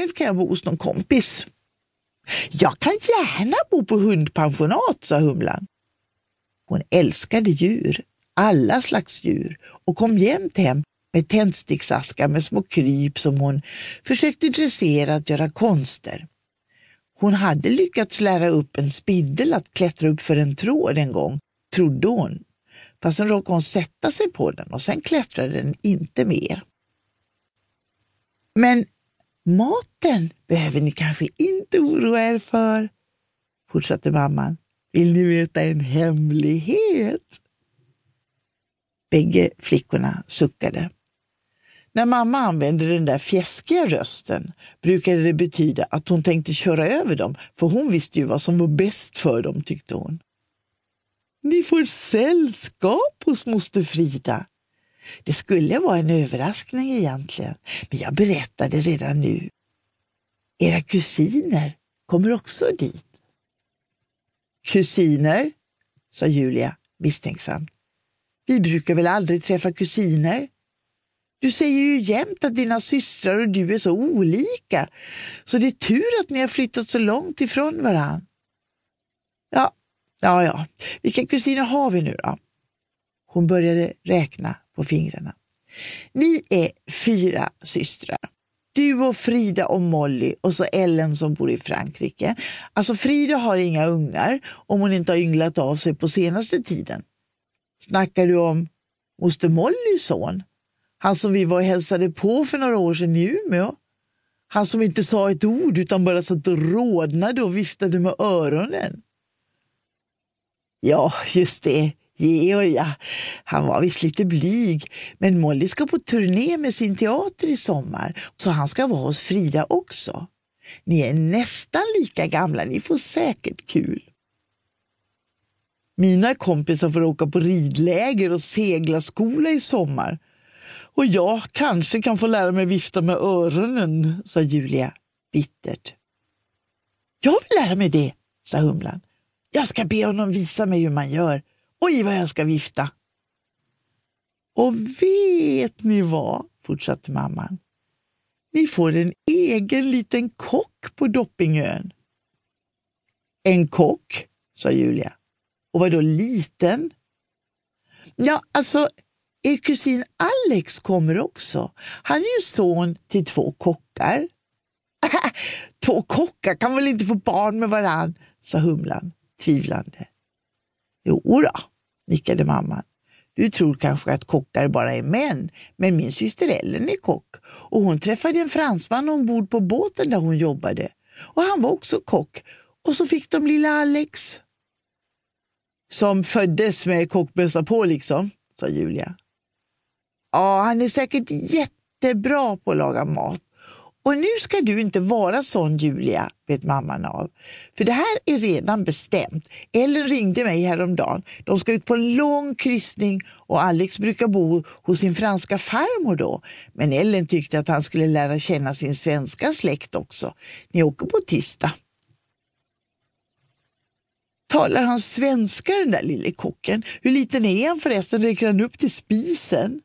själv kan jag bo hos någon kompis. Jag kan gärna bo på hundpensionat, sa Humlan. Hon älskade djur, alla slags djur och kom jämt hem med tändsticksaskar med små kryp som hon försökte dressera att göra konster. Hon hade lyckats lära upp en spindel att klättra upp för en tråd en gång, trodde hon. Fast sen råkade hon sätta sig på den och sen klättrade den inte mer. Men maten behöver ni kanske inte oroa er för, fortsatte mamman. Vill ni veta en hemlighet? Bägge flickorna suckade. När mamma använde den där fjäskiga rösten brukade det betyda att hon tänkte köra över dem, för hon visste ju vad som var bäst för dem, tyckte hon. Ni får sällskap hos moster Frida. Det skulle vara en överraskning egentligen, men jag berättade redan nu. Era kusiner kommer också dit. Kusiner, sa Julia misstänksamt. Vi brukar väl aldrig träffa kusiner? Du säger ju jämt att dina systrar och du är så olika, så det är tur att ni har flyttat så långt ifrån varann. Ja, ja, ja. Vilka kusiner har vi nu då? Hon började räkna på fingrarna. Ni är fyra systrar. Du och Frida och Molly och så Ellen som bor i Frankrike. Alltså Frida har inga ungar om hon inte har ynglat av sig på senaste tiden. Snackar du om moster Mollys son? Han som vi var och hälsade på för några år sedan i Umeå. Han som inte sa ett ord utan bara satt och rodnade och viftade med öronen. Ja, just det. Georg, ja. Han var visst lite blyg, men Molly ska på turné med sin teater i sommar, så han ska vara hos Frida också. Ni är nästan lika gamla, ni får säkert kul. Mina kompisar får åka på ridläger och seglarskola i sommar. Och jag kanske kan få lära mig vifta med öronen, sa Julia bittert. Jag vill lära mig det, sa Humlan. Jag ska be honom visa mig hur man gör. Oj, vad jag ska vifta! Och vet ni vad, fortsatte mamman. Ni får en egen liten kock på Doppingön. En kock, sa Julia. Och vadå då liten? Ja, alltså, er kusin Alex kommer också. Han är ju son till två kockar. två kockar kan väl inte få barn med varann, sa Humlan tvivlande. Jo då, nickade mamman. Du tror kanske att kockar bara är män, men min syster Ellen är kock och hon träffade en fransman ombord på båten där hon jobbade. Och han var också kock. Och så fick de lilla Alex. Som föddes med kockbössa på liksom, sa Julia. Ja, han är säkert jättebra på att laga mat och nu ska du inte vara sån Julia, vet mamman av. För det här är redan bestämt. Ellen ringde mig häromdagen. De ska ut på en lång kryssning och Alex brukar bo hos sin franska farmor då. Men Ellen tyckte att han skulle lära känna sin svenska släkt också. Ni åker på tisdag. Talar han svenska den där lille kocken? Hur liten är han förresten? Räcker han upp till spisen?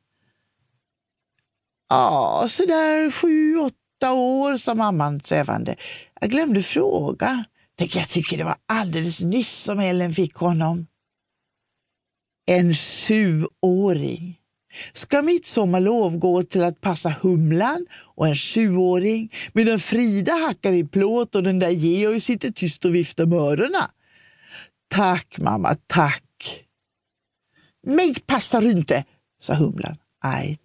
Ja, sådär sju, åtta åtta år, sa mamman svävande. Jag glömde fråga. Tänk, jag tycker det var alldeles nyss som Ellen fick honom. En sjuåring. Ska mitt sommarlov gå till att passa Humlan och en sjuåring medan Frida hackar i plåt och den där Georg sitter tyst och viftar med öronen? Tack mamma, tack. Mig passar du inte, sa Humlan argt.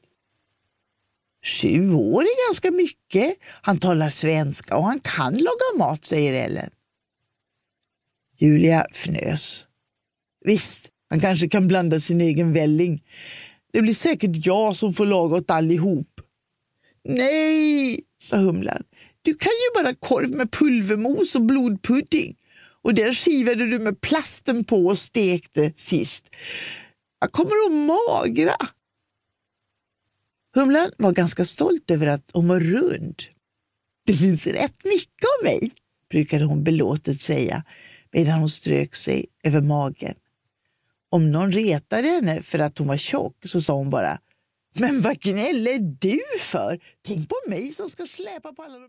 Sju år är ganska mycket. Han talar svenska och han kan laga mat, säger Ellen. Julia fnös. Visst, han kanske kan blanda sin egen välling. Det blir säkert jag som får laga åt allihop. Nej, sa Humlan. Du kan ju bara korv med pulvermos och blodpudding. Och den skivade du med plasten på och stekte sist. Jag kommer att magra. Humlan var ganska stolt över att hon var rund. Det finns rätt mycket av mig, brukade hon belåtet säga medan hon strök sig över magen. Om någon retade henne för att hon var tjock så sa hon bara Men vad gnäller du för? Tänk på mig som ska släpa på alla de här